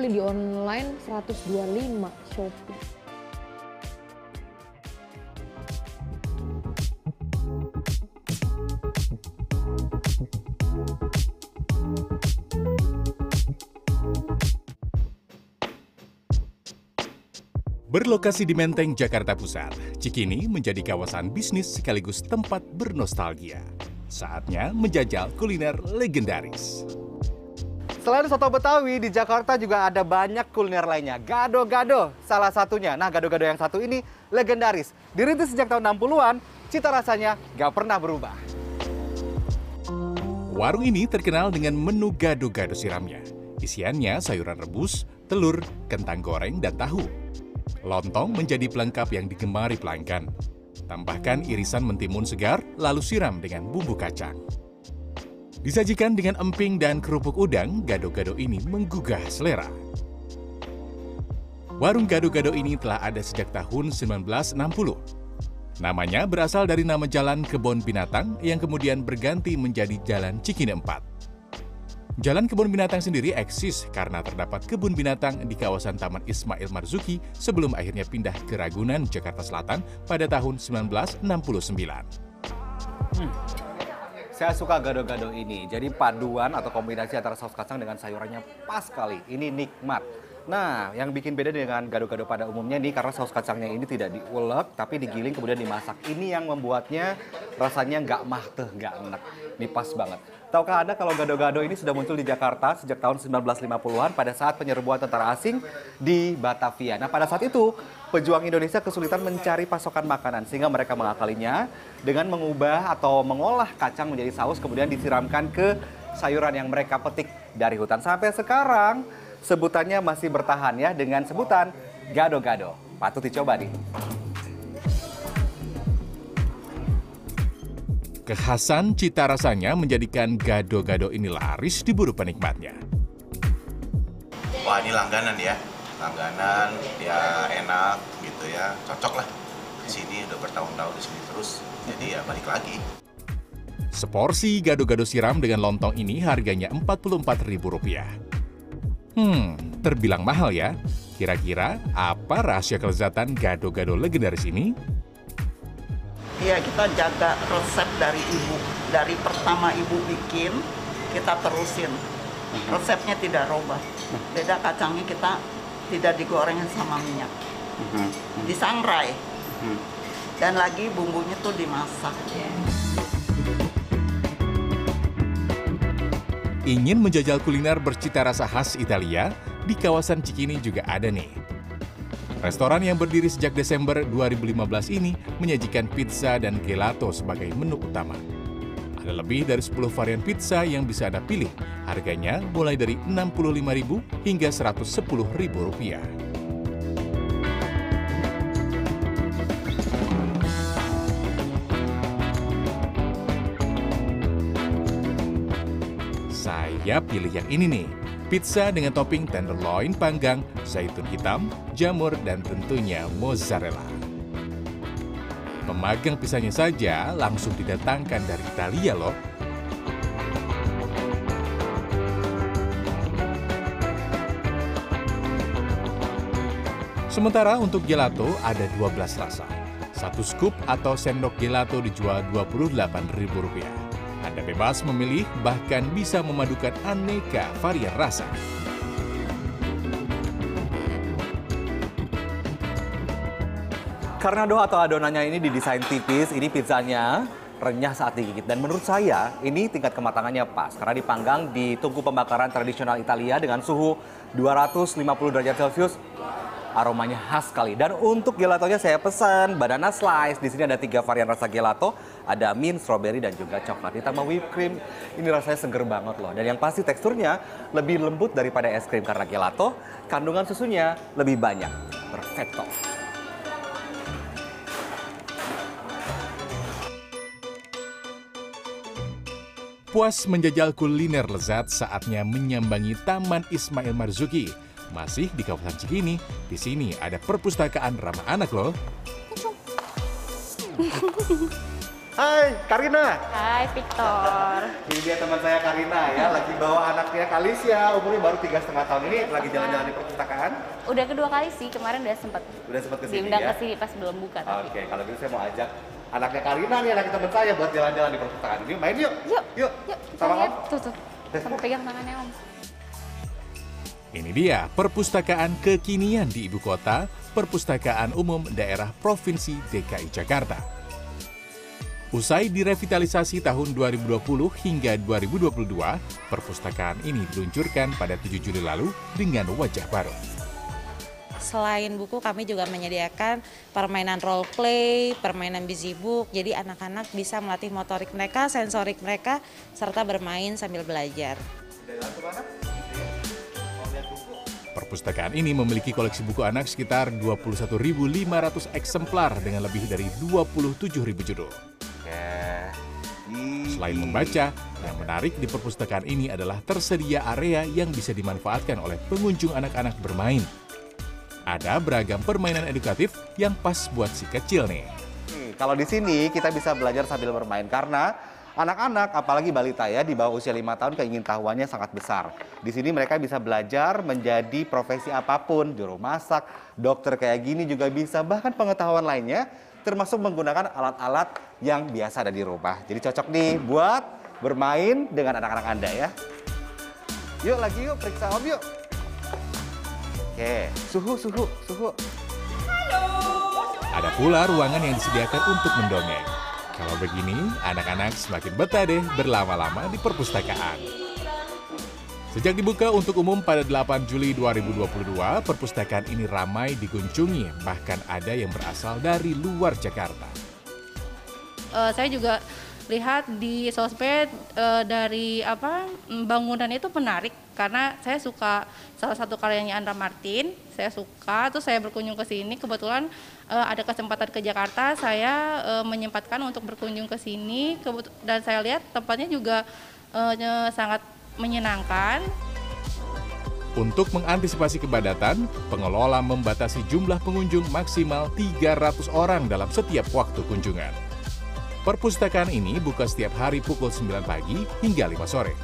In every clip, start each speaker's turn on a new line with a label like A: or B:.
A: beli di online 125 Shopee.
B: Berlokasi di Menteng, Jakarta Pusat, Cikini menjadi kawasan bisnis sekaligus tempat bernostalgia. Saatnya menjajal kuliner legendaris.
C: Selain soto Betawi, di Jakarta juga ada banyak kuliner lainnya. Gado-gado salah satunya. Nah, gado-gado yang satu ini legendaris. Dirintis sejak tahun 60-an, cita rasanya gak pernah berubah.
B: Warung ini terkenal dengan menu gado-gado siramnya. Isiannya sayuran rebus, telur, kentang goreng, dan tahu. Lontong menjadi pelengkap yang digemari pelanggan. Tambahkan irisan mentimun segar, lalu siram dengan bumbu kacang. Disajikan dengan emping dan kerupuk udang, gado-gado ini menggugah selera. Warung gado-gado ini telah ada sejak tahun 1960. Namanya berasal dari nama jalan Kebon Binatang yang kemudian berganti menjadi Jalan Cikini 4. Jalan kebun binatang sendiri eksis karena terdapat kebun binatang di kawasan Taman Ismail Marzuki sebelum akhirnya pindah ke Ragunan, Jakarta Selatan pada tahun 1969. Hmm.
C: Saya suka gado-gado ini. Jadi paduan atau kombinasi antara saus kacang dengan sayurannya pas sekali. Ini nikmat. Nah, yang bikin beda dengan gado-gado pada umumnya nih karena saus kacangnya ini tidak diulek tapi digiling kemudian dimasak. Ini yang membuatnya rasanya nggak mahteh, nggak enak. Ini pas banget. Tahukah Anda kalau gado-gado ini sudah muncul di Jakarta sejak tahun 1950-an pada saat penyerbuan tentara asing di Batavia. Nah, pada saat itu pejuang Indonesia kesulitan mencari pasokan makanan sehingga mereka mengakalinya dengan mengubah atau mengolah kacang menjadi saus kemudian disiramkan ke sayuran yang mereka petik dari hutan. Sampai sekarang sebutannya masih bertahan ya dengan sebutan gado-gado. Patut dicoba nih.
B: Kekhasan cita rasanya menjadikan gado-gado ini laris diburu penikmatnya.
D: Wah ini langganan ya, langganan, ya enak gitu ya, cocok lah. Di sini udah bertahun-tahun di sini terus, jadi ya balik lagi.
B: Seporsi gado-gado siram dengan lontong ini harganya Rp44.000. Hmm, terbilang mahal ya. Kira-kira apa rahasia kelezatan gado-gado legendaris ini?
E: Iya, kita jaga resep dari ibu. Dari pertama ibu bikin, kita terusin. Mhm. Resepnya tidak robah. Beda kacangnya kita tidak digoreng sama minyak. Mhm. Disangrai. Mhm. Dan lagi bumbunya tuh dimasak.
B: Ingin menjajal kuliner bercita rasa khas Italia? Di kawasan Cikini juga ada nih. Restoran yang berdiri sejak Desember 2015 ini menyajikan pizza dan gelato sebagai menu utama. Ada lebih dari 10 varian pizza yang bisa Anda pilih. Harganya mulai dari Rp65.000 hingga Rp110.000. Saya pilih yang ini nih. Pizza dengan topping tenderloin panggang, zaitun hitam, jamur, dan tentunya mozzarella. Pemagang pisahnya saja langsung didatangkan dari Italia loh. Sementara untuk gelato ada 12 rasa. Satu scoop atau sendok gelato dijual Rp28.000. Anda bebas memilih, bahkan bisa memadukan aneka varian rasa.
C: Karena doa atau adonannya ini didesain tipis, ini pizzanya renyah saat digigit. Dan menurut saya, ini tingkat kematangannya pas. Karena dipanggang di tungku pembakaran tradisional Italia dengan suhu 250 derajat Celcius aromanya khas sekali. Dan untuk gelatonya saya pesan banana slice. Di sini ada tiga varian rasa gelato, ada mint, strawberry dan juga coklat. Ditambah whipped cream, ini rasanya seger banget loh. Dan yang pasti teksturnya lebih lembut daripada es krim karena gelato, kandungan susunya lebih banyak. Perfecto.
B: Puas menjajal kuliner lezat saatnya menyambangi Taman Ismail Marzuki masih di kawasan Cikini, di sini ada perpustakaan ramah anak loh.
C: Hai, Karina.
F: Hai Victor.
C: Ini dia teman saya Karina ya, lagi bawa anaknya Kalisya, umurnya baru tiga setengah tahun ini, lagi jalan-jalan di perpustakaan.
F: Udah kedua kali sih, kemarin udah sempat
C: Udah sempat ke sini
F: diundang
C: ya?
F: ke sini pas belum buka tapi.
C: Oke, kalau gitu saya mau ajak anaknya Karina nih, anak teman saya buat jalan-jalan di perpustakaan. Yuk, main yuk.
F: Yuk,
C: Yuk,
F: yuk kita
C: sama
F: lihat.
C: Om.
F: Tuh tuh. Kamu pegang tangannya Om.
B: Ini dia perpustakaan kekinian di ibu kota, Perpustakaan Umum Daerah Provinsi DKI Jakarta. Usai direvitalisasi tahun 2020 hingga 2022, perpustakaan ini diluncurkan pada 7 Juli lalu dengan wajah baru.
G: Selain buku, kami juga menyediakan permainan role play, permainan busy book. Jadi anak-anak bisa melatih motorik mereka, sensorik mereka, serta bermain sambil belajar.
B: Perpustakaan ini memiliki koleksi buku anak sekitar 21.500 eksemplar dengan lebih dari 27.000 judul. Selain membaca, yang menarik di perpustakaan ini adalah tersedia area yang bisa dimanfaatkan oleh pengunjung anak-anak bermain. Ada beragam permainan edukatif yang pas buat si kecil nih.
C: Nih, Kalau di sini kita bisa belajar sambil bermain karena anak-anak apalagi balita ya di bawah usia lima tahun keingintahuannya sangat besar. Di sini mereka bisa belajar menjadi profesi apa pun, juru masak, dokter kayak gini juga bisa, bahkan pengetahuan lainnya termasuk menggunakan alat-alat yang biasa ada di rumah. Jadi cocok nih buat bermain dengan anak-anak Anda ya. Yuk lagi yuk periksa Om yuk. Oke, suhu suhu suhu.
B: Ada pula ruangan yang disediakan untuk mendongeng. Kalau begini, anak-anak semakin betah deh berlama-lama di perpustakaan. Sejak dibuka untuk umum pada 8 Juli 2022, perpustakaan ini ramai dikunjungi, bahkan ada yang berasal dari luar Jakarta.
H: Eh, saya juga lihat di sosmed eh, dari apa mm, bangunan itu menarik karena saya suka salah satu karyanya Andra Martin saya suka terus saya berkunjung ke sini. Kebetulan eh, ada kesempatan ke Jakarta saya eh, menyempatkan untuk berkunjung ke sini. Dan saya lihat tempatnya juga nye- sangat menyenangkan.
B: Untuk mengantisipasi kepadatan, pengelola membatasi jumlah pengunjung maksimal 300 orang dalam setiap waktu kunjungan. Perpustakaan ini buka setiap hari pukul 9 pagi hingga 5 sore.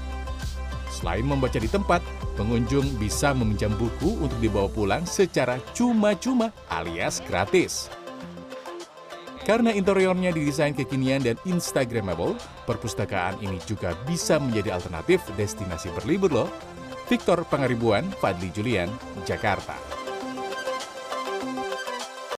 B: Selain membaca di tempat, pengunjung bisa meminjam buku untuk dibawa pulang secara cuma-cuma alias gratis. Karena interiornya didesain kekinian dan instagramable, perpustakaan ini juga bisa menjadi alternatif destinasi berlibur loh. Victor Pangaribuan, Fadli Julian, Jakarta.